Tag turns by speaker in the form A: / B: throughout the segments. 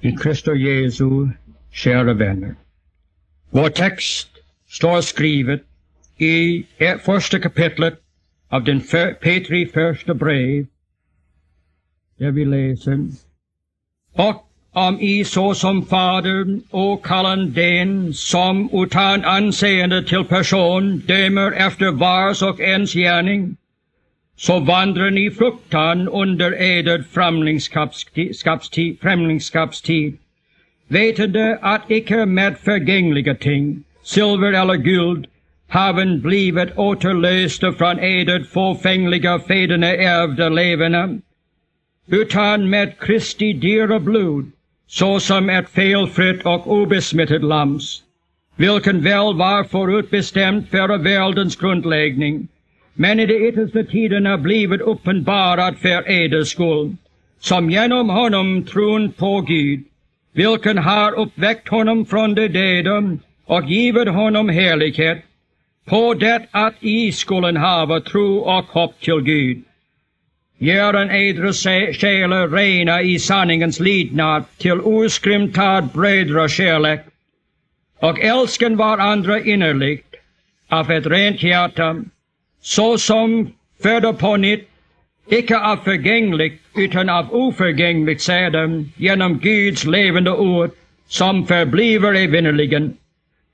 A: I Kristus Jesu, kära vänner. Vår text står skrivet i e, första kapitlet av den Petri första brev, där vi läser Och om i så som fader och den som utan anseende till person dömer efter vars och ens gärning, så vandrar ni fruktan under eder främlingskapstid, främlingskapstid, vetande att icke med förgängliga ting, silver eller guld, haven blivit återlösta från eder fåfängliga fäderna ärvda leverne, utan med Kristi dyra blod, såsom ett felfritt och obesmittat lams, vilken väl var förutbestämt för världens grundläggning, men i de yttersta tiderna blivit uppenbarad för eders skull, som genom honom tron på Gud, vilken har uppväckt honom från de döda och givit honom härlighet, på det att i skullen hava tro och hopp till Gud. Gör en edra själar rena i sanningens lydnad till oskrymtad brödrakärlek och älsken varandra innerligt av ett rent hjärta, såsom föder på nytt, icke av förgängligt utan av oförgängligt säde genom Guds levande ord som förbliver evinnerligen.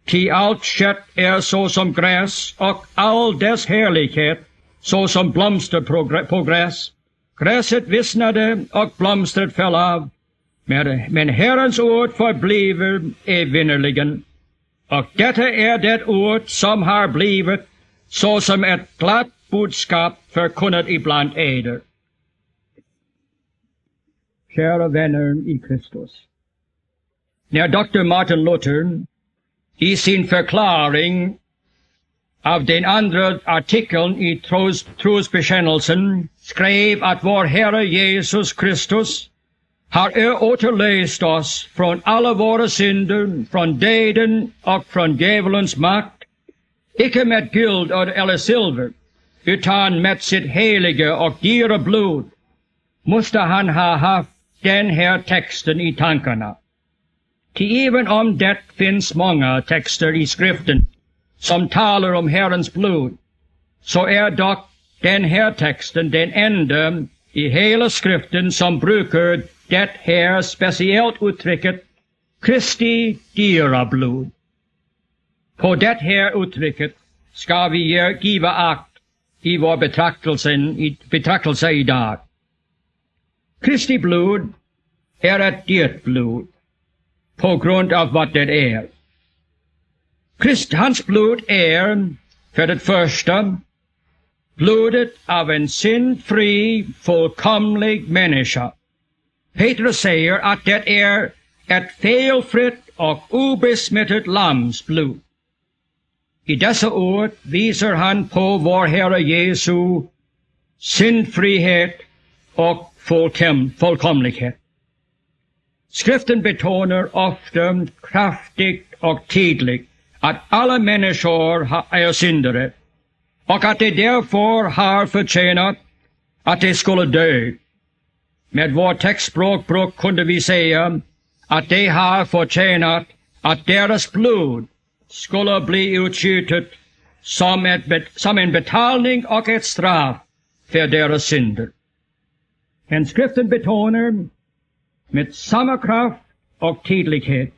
A: Ty allt kött är såsom gräs och all dess härlighet såsom blomster på gräs. Gräset vissnade och blomstret föll av, men Herrens ord förbliver evinnerligen. Och detta är det ord som har blivit såsom ett glatt budskap förkunnat ibland eder. Kära vänner i Kristus. När Dr. Martin Luther i sin förklaring av den andra artikeln i tros, trosbekännelsen skrev att vår Herre Jesus Kristus har återlöst oss från alla våra synder, från döden och från djävulens makt, icke med guld eller silver, utan med sitt heliga och dyra blod, måste han ha haft den här texten i tankarna. Ty även om det finns många texter i skriften som talar om Herrens blod, så är dock den här texten den enda i hela skriften som brukar det här speciellt uttrycket Kristi dyra blod. På det här uttrycket ska vi eh, giva akt i vår betraktelse, i, betraktelse idag. Kristi blod är ett dyrt blod på grund av vad det är. Krist, hans blod är, för det första, blodet av en syndfri, fullkomlig människa. Petrus säger att det är ett felfritt och obesmittat lams blod. I dessa ord visar han på vår Herre Jesu syndfrihet och fullkomlighet. Skriften betonar ofta kraftigt och tydligt att alla människor är syndare och att de därför har förtjänat att de skulle dö. Med vårt textspråkbruk kunde vi säga att de har förtjänat att deras blod skulle bli utgjutet som, ett, som en betalning och ett straff för deras synder. Men skriften betonar med samma kraft och tydlighet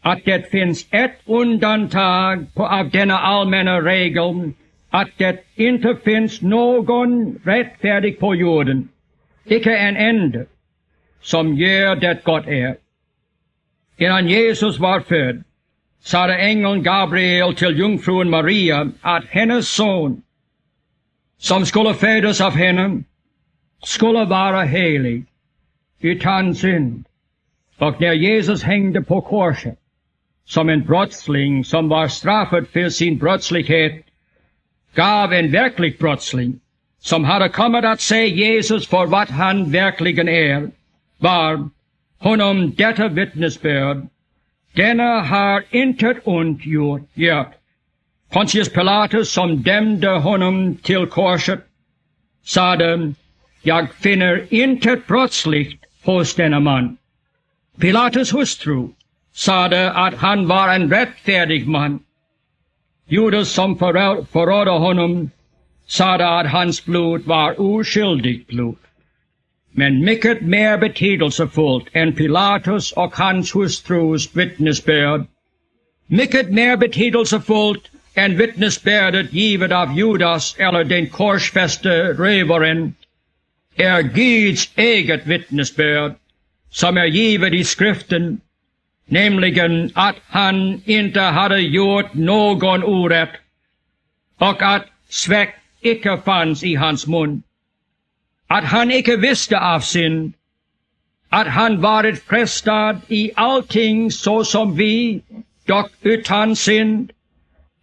A: att det finns ett undantag på, av denna allmänna regel att det inte finns någon rättfärdig på jorden, icke en enda, som gör det gott är. Innan Jesus var född sade ängeln Gabriel till jungfrun Maria att hennes son, som skulle födas av henne, skulle vara helig, utan synd. Och när Jesus hängde på korset, som en brottsling som var straffad för sin brottslighet, gav en verklig brottsling, som hade kommit att se Jesus för vad han verkligen är, var honom detta vittnesbörd. Denna har intet ont gjort. Pontius Pilatus som dämde honom till korset sade, jag finner intet brottsligt hos denna man. Pilatus hustru sade att han var en rättfärdig man. Judas som förrådde honom sade att hans blod var oskyldigt blod. Men mycket mer betydelsefullt än Pilatus och hans hustrus vittnesbörd, mycket mer betydelsefullt än vittnesbördet givet av Judas eller den korsfäste rövaren, är Guds eget vittnesbörd som är givet i skriften, nämligen att han inte hade gjort någon orätt och att svek icke fanns i hans mun, att han icke visste av synd, att han varit frestad i allting så som vi, dock utan synd,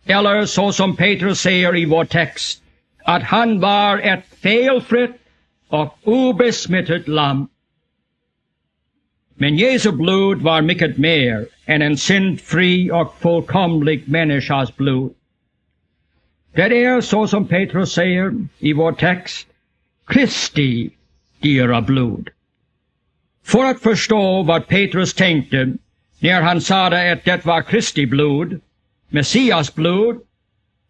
A: eller så som Petrus säger i vår text, att han var ett felfritt och obesmittat lamm. Men Jesu blod var mycket mer än en syndfri och fullkomlig människas blod. Det är så som Petrus säger i vår text, Kristi dyra blod. För att förstå vad Petrus tänkte när han sade att det var Kristi blod, Messias blod,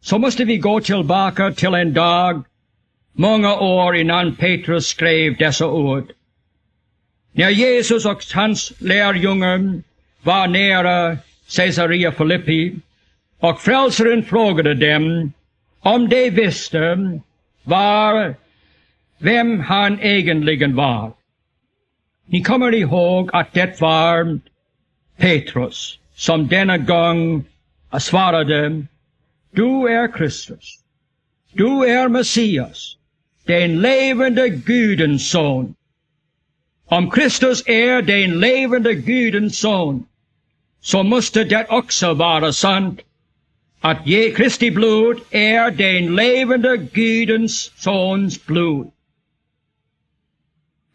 A: så måste vi gå tillbaka till en dag många år innan Petrus skrev dessa ord. När Jesus och hans lärjungar var nära Caesarea Filippi och frälsaren frågade dem om de visste var, vem han egentligen var. Ni kommer ihåg att det var Petrus som denna gång svarade, du är Kristus, du är Messias, den levande Gudens son. Om Kristus är den levande Gudens son, så måste det också vara sant att Kristi blod är den levande Gudens sons blod.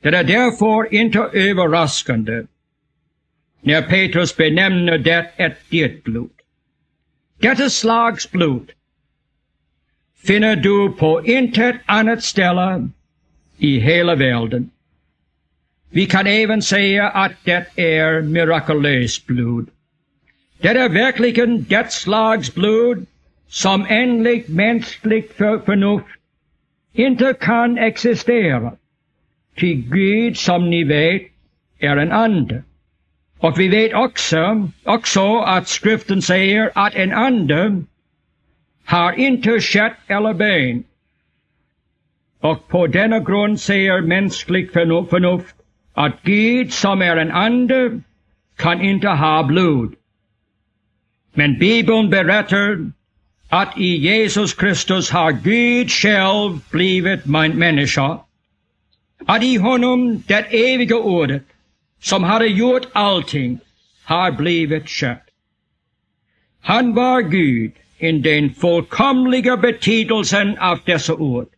A: Det är därför inte överraskande när Petrus benämner det ett ditt blod. Detta slags blod finner du på intet annat ställe i hela världen. Vi kan även säga att det är mirakulöst blod. Det är verkligen det slags blod som enligt mänskligt förnuft inte kan existera. Ty Gud, som ni vet, är en ande. Och vi vet också, också att skriften säger att en ande har inte kött eller ben. Och på denna grund säger mänskligt förnuft att Gud som är en ande kan inte ha blod. Men Bibeln berättar att i Jesus Kristus har Gud själv blivit människa. Att i honom det eviga ordet, som hade gjort allting, har blivit kött. Han var Gud i den fullkomliga betydelsen av dessa ord.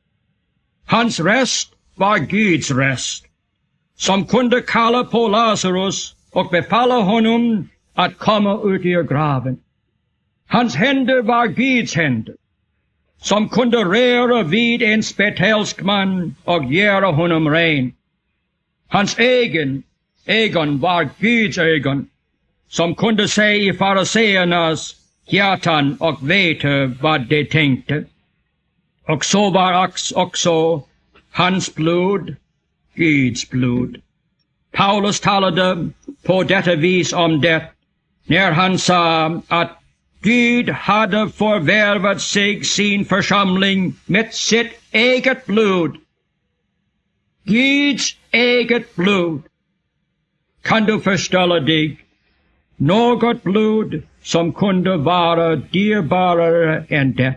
A: Hans röst var Guds röst, som kunde kalla på Lazarus och befalla honom att komma ut ur graven. Hans händer var Guds händer, som kunde röra vid en spetälsk man och göra honom ren. Hans egen ögon var Guds ögon, som kunde se i fariseernas hjärtan och veta vad de tänkte. Och så var också hans blod Guds blod. Paulus talade på detta vis om det när han sa att Gud hade förvärvat sig sin församling med sitt eget blod. Guds eget blod. Kan du föreställa dig något blod som kunde vara dyrbarare än det?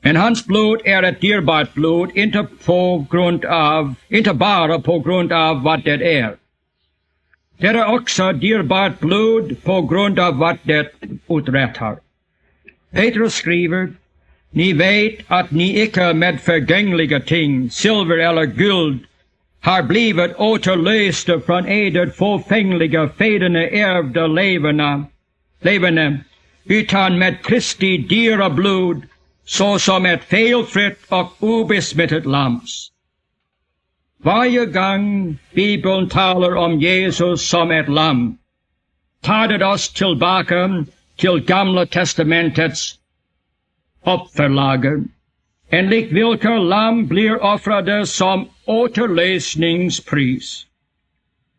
A: Men hans blod er är ett dyrbart blod, inte på grund av, inte bara på grund av vad det är. Det är också dyrbart blod på grund av vad det uträttar. Petrus skriver, ni vet att ni icke med förgängliga ting, silver eller guld, har blivit återlösta från edert fåfängliga fäderna ärvda leverne, leverne, utan med Kristi dyra blod, såsom ett felfritt och obesmittat lams. Varje gang Bibeln talar om Jesus som ett lamm tar det oss tillbaka till Gamla Testamentets offerlager, enligt vilka lamm blir offrade som återläsningspris.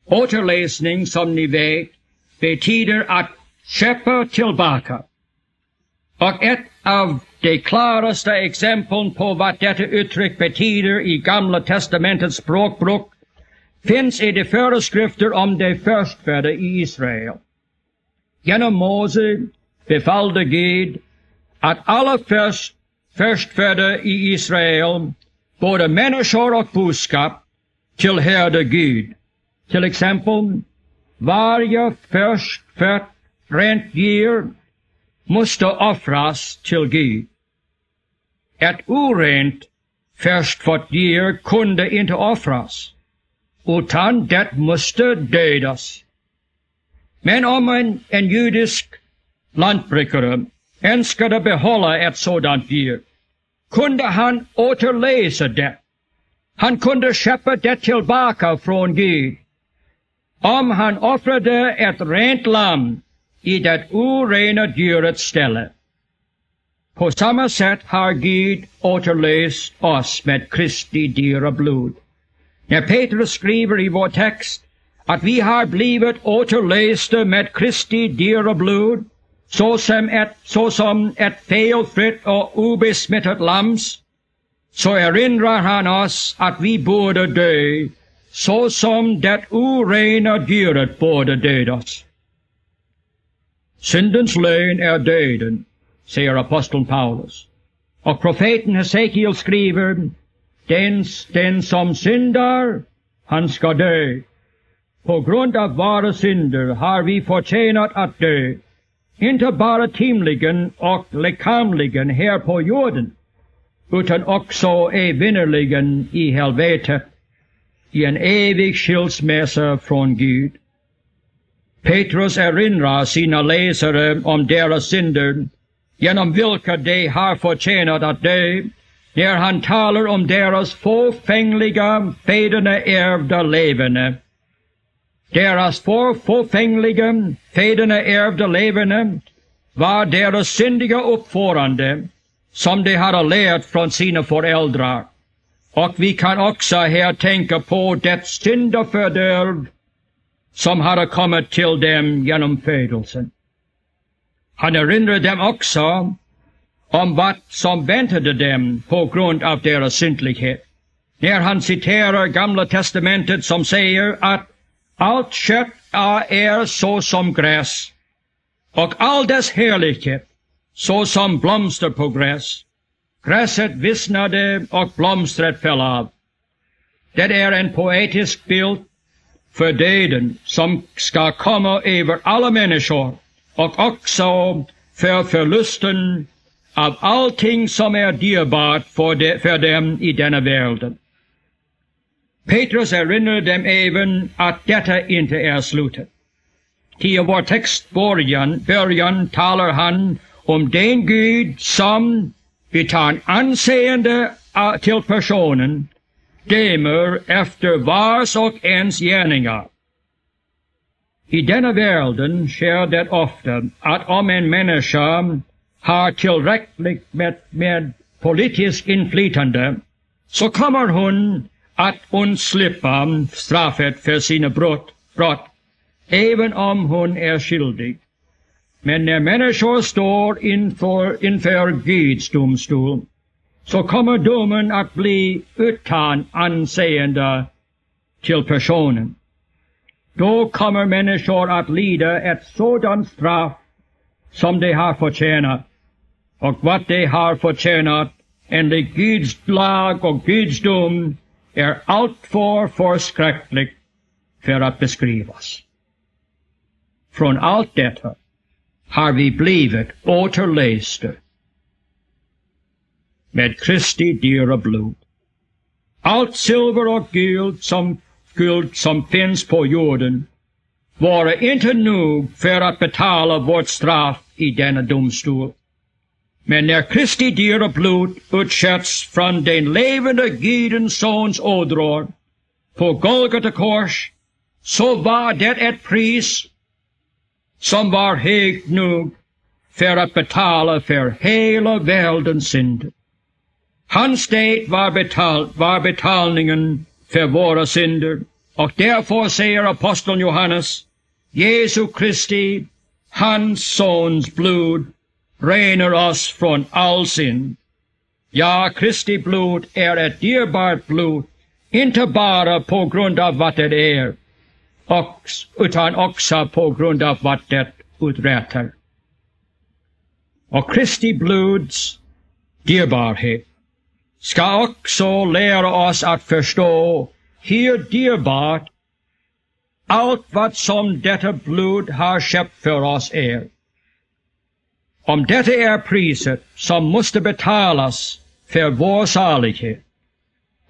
A: Återläsning, som ni vet, betyder att köpa tillbaka. Och ett av de klaraste exemplen på vad detta uttryck betyder i Gamla testamentets språkbruk finns i de föreskrifter om de förstfödda i Israel. Genom Mose befallde Gud att alla först, förstfödda i Israel, både människor och boskap, tillhörde Gud. Till exempel, varje förstfött rent djur måste offras till Gud. Ett orent förstfött djur kunde inte offras, utan det måste dödas. Men om en, en judisk lantbrukare önskade behålla ett sådant djur, kunde han återläsa det. Han kunde köpa det tillbaka från Gud. Om han offrade ett rent lamm i det orena djurets ställe. På samma sätt har Gud återlöst oss med Kristi dyra blod. När Petrus skriver i vår text att vi har blivit återlösta med Kristi dyra blod, såsom ett, såsom ett felfritt och obesmittat lams, så erinrar han oss att vi borde dö, såsom det orena djuret borde dödas. Syndens lön är er döden, säger aposteln Paulus. Och profeten Hesekiel skriver, den, den som syndar, han ska dö. På grund av våra synder har vi förtjänat att dö, inte bara timligen och lekamligen här på jorden, utan också evinnerligen i helvetet, i en evig skilsmässa från Gud. Petrus erinrar sina läsare om deras synder, genom vilka de har förtjänat att dö, när han talar om deras fåfängliga, fäderna ärvda leverne. Deras fåfängliga, fäderna ärvda leverne var deras syndiga uppförande, som de hade lärt från sina föräldrar. Och vi kan också här tänka på det syndafördärv som hade kommit till dem genom födelsen. Han erinrar dem också om vad som väntade dem på grund av deras syndlighet. När han citerar Gamla testamentet som säger att allt kött är så som gräs och all dess härlighet så som blomster på gräs. Gräset vissnade och blomstret föll av. Det är en poetisk bild för döden som ska komma över alla människor och också för förlusten av allting som är dyrbart för, de, för dem i denna världen. Petrus erinrar dem även att detta inte är slutet. Till vår text början, början talar han om den Gud som utan anseende till personen dömer efter vars och ens gärningar. I denna världen sker det ofta att om en människa har tillräckligt med, med politiskt inflytande så kommer hon att undslippa straffet för sina brott, brott, även om hon är skyldig. Men när människor står inför, inför Guds domstol så kommer domen att bli utan anseende till personen. Då kommer människor att lida ett sådant straff som de har förtjänat. Och vad de har förtjänat enligt Guds lag och Guds dom är alltför förskräckligt för att beskrivas. Från allt detta har vi blivit återlästa med Kristi dyra blod. Allt silver och guld som, guld som finns på jorden vore inte nog för att betala vårt straff i denna domstol. Men när Kristi dyra blod utsätts från den levande Gudens sons ådror på Golgata kors, så var det ett pris som var högt nog för att betala för hela världens synd. Hans det var, betal, var betalningen för våra synder. Och därför säger aposteln Johannes, Jesu Kristi, hans sons blod, renar oss från all synd. Ja, Kristi blod är ett dyrbart blod, inte bara på grund av vad det är, och, utan också på grund av vad det uträttar. Och Kristi blods dyrbarhet ska också lära oss att förstå hur dyrbart allt vad som detta blod har köpt för oss är. Om detta är priset som måste betalas för vår salighet,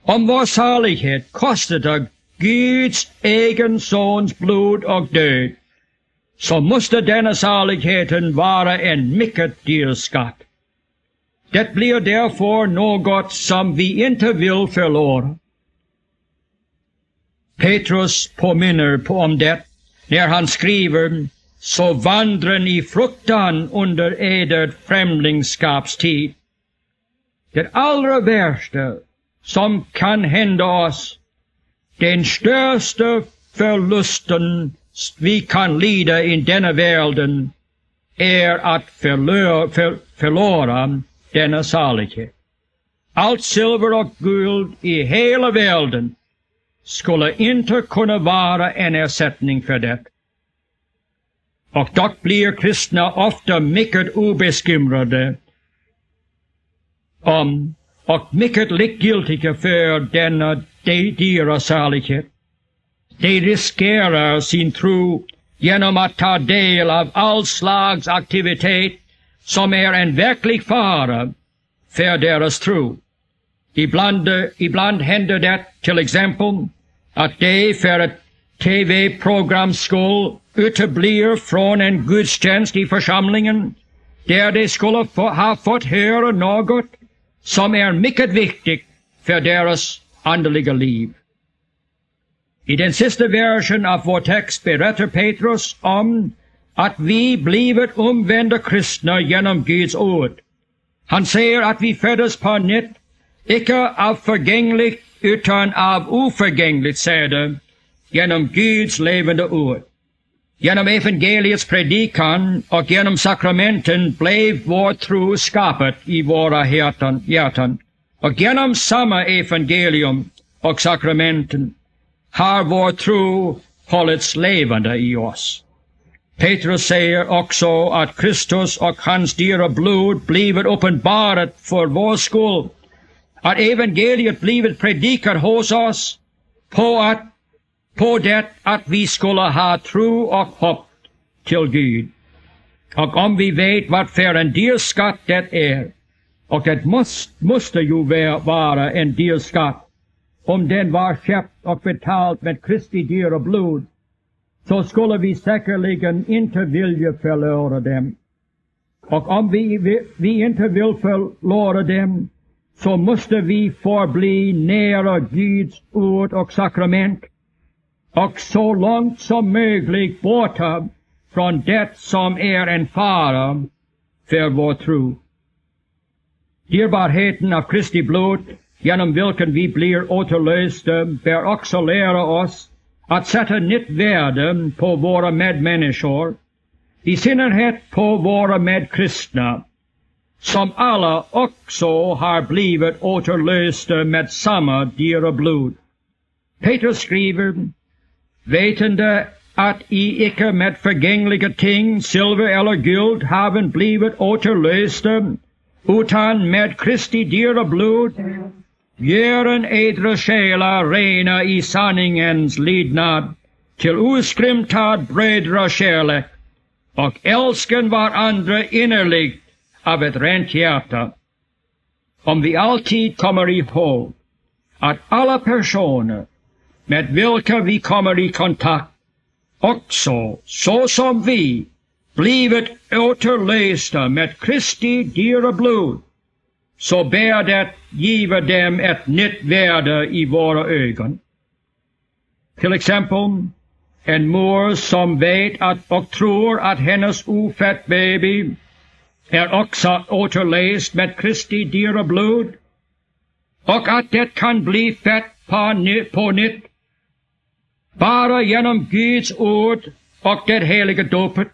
A: om vår salighet kostade Guds egen sons blod och död, så måste denna saligheten vara en mycket dyr skatt. Det blir därför något som vi inte vill förlora. Petrus påminner på om det när han skriver så vandrar ni fruktan under eder främlingskapstid. Det allra värsta som kan hända oss, den största förlusten vi kan lida i denna världen, är att förlora, för, förlora denna salighet. Allt silver och guld i hela världen skulle inte kunna vara en ersättning för det. Och dock blir kristna ofta mycket obeskymrade om och mycket likgiltiga för denna de dyra salighet. De riskerar sin tro genom att ta del av all slags aktivitet som är en verklig fara för deras tro. Ibland, ibland händer det till exempel att de för ett TV-programs skull uteblir från en gudstjänst i församlingen där de skulle få, ha fått höra något som är mycket viktigt för deras andliga liv. I den sista versen av vår text berättar Petrus om att vi blivit omvända kristna genom Guds ord. Han säger att vi föddes på nytt, icke av förgängligt utan av oförgängligt säde, genom Guds levande ord. Genom evangeliets predikan och genom sakramenten blev vår tro skapad i våra hjärtan, hjärtan. Och genom samma evangelium och sakramenten har vår tro hållits levande i oss. Petrus säger också att Kristus och hans dyra blod blivit uppenbarat för vår skull, att evangeliet blivit predikat hos oss på, att, på det att vi skulle ha tro och hopp till Gud. Och om vi vet vad för en dyr skatt det är, och det måste, måste ju vara en dyr skatt, om den var köpt och betalt med Kristi dyra blod, så skulle vi säkerligen inte vilja förlora dem. Och om vi, vi, vi inte vill förlora dem, så måste vi förbli nära Guds ord och sakrament och så långt som möjligt borta från det som är en fara för vår tro. Dyrbarheten av Kristi blod, genom vilken vi blir återlösta, bör också lära oss att sätta nytt värde på våra medmänniskor, i synnerhet på våra medkristna, som alla också har blivit återlösta med samma dyra blod. Petrus skriver, vetande att i icke med förgängliga ting, silver eller guld, haven blivit återlösta, utan med Kristi dyra blod, Gören edra själar rena i sanningens lydnad till oskrymtad brödra kärlek och älsken varandra innerligt av ett rent hjärta. Om vi alltid kommer ihåg att alla personer med vilka vi kommer i kontakt också, så som vi, blivit återlästa med Kristi dyra blod, så bär det giva dem ett nytt värde i våra ögon. Till exempel, en mor som vet att och tror att hennes ofött baby är också återläst med Kristi dyra blod och att det kan bli fett på nytt bara genom Guds ord och det heliga dopet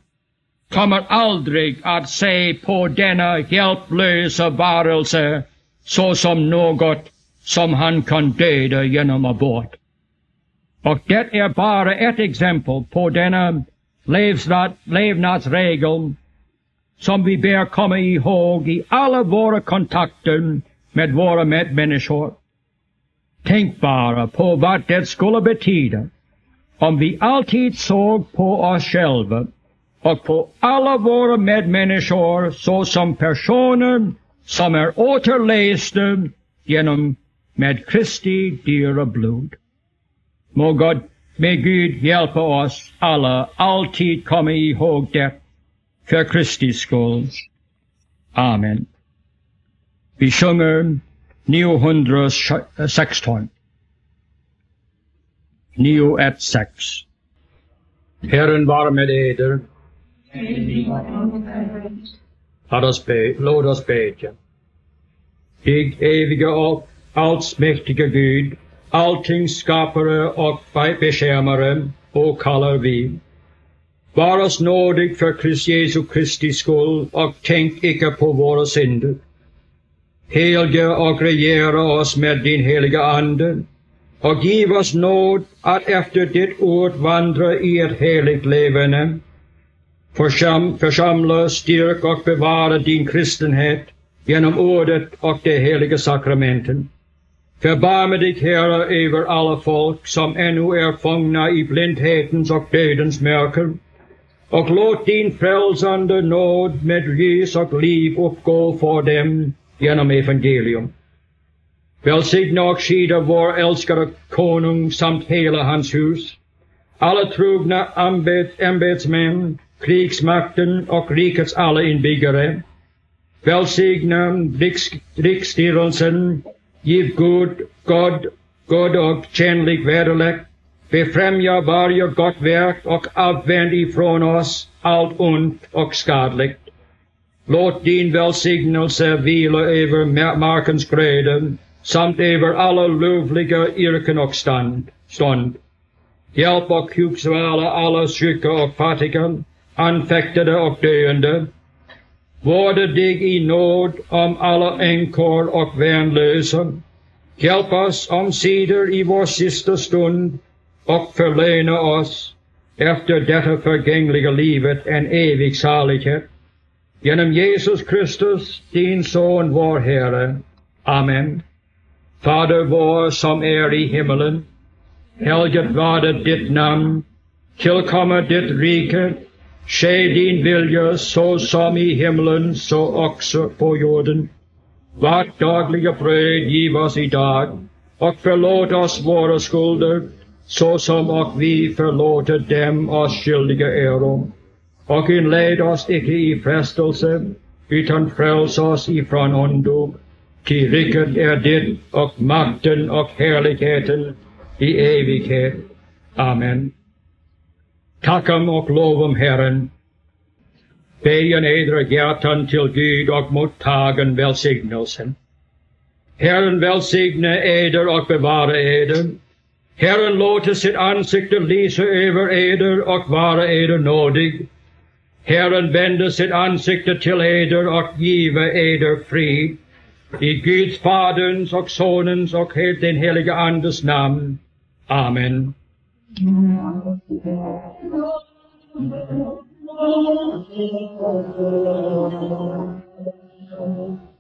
A: kommer aldrig att se på denna hjälplösa varelse såsom något som han kan döda genom abort. Och det är bara ett exempel på denna levnad, levnadsregel som vi bör komma ihåg i alla våra kontakter med våra medmänniskor. Tänk bara på vad det skulle betyda om vi alltid såg på oss själva och på alla våra medmänniskor såsom personer som är er återlästa genom med Kristi dyra blod. Må God, med Gud hjälpa oss alla alltid komma ihåg det för Kristi skull. Amen. Vi sjunger 916. 916. Herren var med eder. Låt oss, be, låt oss bedja. Dig eviga och allsmäktiga Gud, allting skapare och beskärmare, åkallar vi. Var oss nådig för Krist Jesu Kristi skull och tänk icke på våra synder. Helge och regera oss med din heliga Ande och giv oss nåd att efter ditt ord vandra i ett heligt levande. Församla, styrk och bevara din kristenhet genom ordet och de heliga sakramenten. Förbarma dig, Herre, över alla folk som ännu är fångna i blindhetens och dödens mörker. Och låt din frälsande nåd med ljus och liv uppgå för dem genom evangelium. Välsigna och skida vår älskade konung samt hela hans hus, alla trogna ämbetsmän, krigsmakten och rikets alla inbyggare. Välsigna riksstyrelsen, giv god, god, god och tjänlig väderlek, befrämja varje gott verk och avvänd ifrån oss allt ont och skadligt. Låt din välsignelse vila över markens gröda samt över alla lovliga yrken och stånd. Hjälp och hugsvala alla sjuka och fattiga, anfäktade och döende. Vårda dig i nåd om alla änkor och värnlösa. Hjälp oss omsider i vår sista stund och förlöna oss efter detta förgängliga livet en evig salighet. Genom Jesus Kristus, din Son, vår Herre. Amen. Fader vår som är i himmelen. Helgat varde ditt namn. Tillkommer ditt rike. Ske din vilja så som i himlen så också på jorden. Vårt dagliga bröd giv oss idag och förlåt oss våra skulder så som och vi förlåter dem oss skyldiga äro. Och inled oss icke i frestelse, utan fräls oss ifrån ondo. Ty riket är er ditt och makten och härligheten i evighet. Amen. Tackam och lovom Herren. Be en edra hjärtan till Gud och mottagen välsignelsen. Herren välsigne eder och bevara eder. Herren låter sitt ansikte lysa över eder och vara eder nådig. Herren vände sitt ansikte till eder och give eder frid. I Guds Faderns och Sonens och den heliga Andes namn. Amen. Thank you.